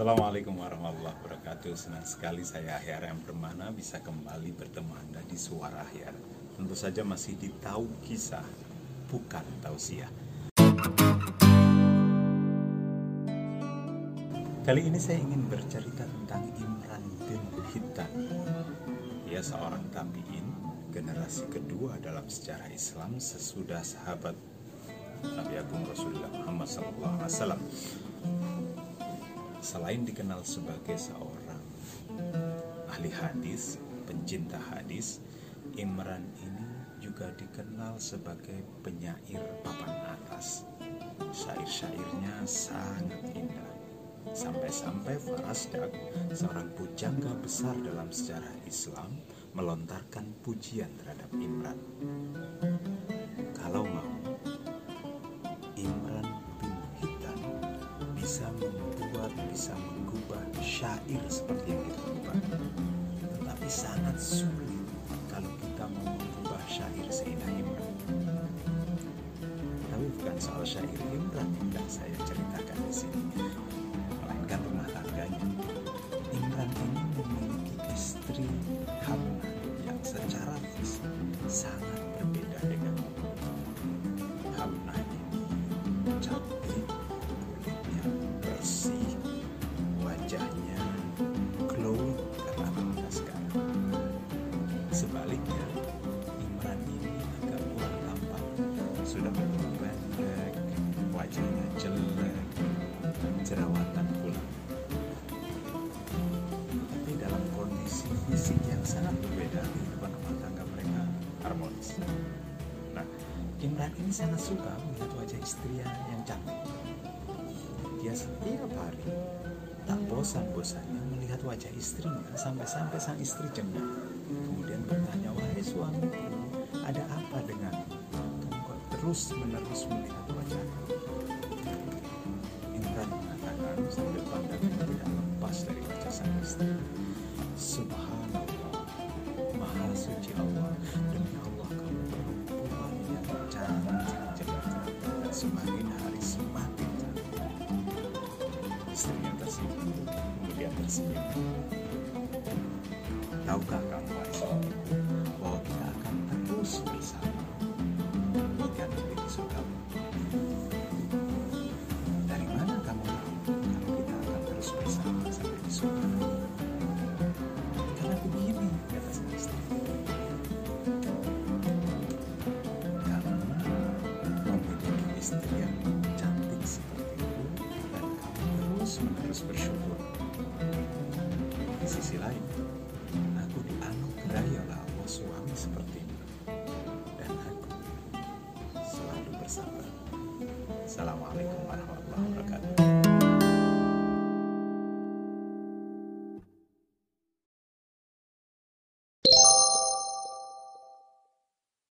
Assalamualaikum warahmatullahi wabarakatuh. Senang sekali saya Ahyar yang bermana bisa kembali bertemu Anda di Suara Ahyar. Tentu saja masih di Tahu Kisah, bukan Tausiah Kali ini saya ingin bercerita tentang Imran bin Hitan Ia seorang tabi'in, generasi kedua dalam sejarah Islam sesudah sahabat Nabi Agung Rasulullah Muhammad SAW selain dikenal sebagai seorang ahli hadis, pencinta hadis, Imran ini juga dikenal sebagai penyair papan atas. Syair-syairnya sangat indah. Sampai-sampai Farasdak, seorang pujangga besar dalam sejarah Islam, melontarkan pujian terhadap Imran. Bisa membuat, bisa mengubah syair seperti yang kita ubah. Tetapi sangat sulit kalau kita mau mengubah syair seindah Imran. Tapi bukan soal syair Imran yang saya jelek, jerawatan pula. Tapi dalam kondisi fisik yang sangat berbeda, kehidupan rumah tangga mereka harmonis. Nah, Imran ini sangat suka melihat wajah istrinya yang cantik. Dia setiap hari tak bosan-bosannya melihat wajah istrinya sampai-sampai sang istri jengah. Kemudian bertanya, wahai suamiku, ada apa dengan kamu kok terus menerus melihat sambil pandangannya tidak lepas dari wajah sang istri. Subhanallah, Maha suci Allah, demi Allah kamu perempuan yang cantik jelek dan semakin hari semakin cantik. Istrinya tersinggung, kemudian tersenyum. Tahukah kamu istri yang cantik seperti itu dan kamu terus menerus bersyukur. Di sisi lain, aku dianugerahi oleh Allah suami sepertimu dan aku selalu bersabar. Assalamualaikum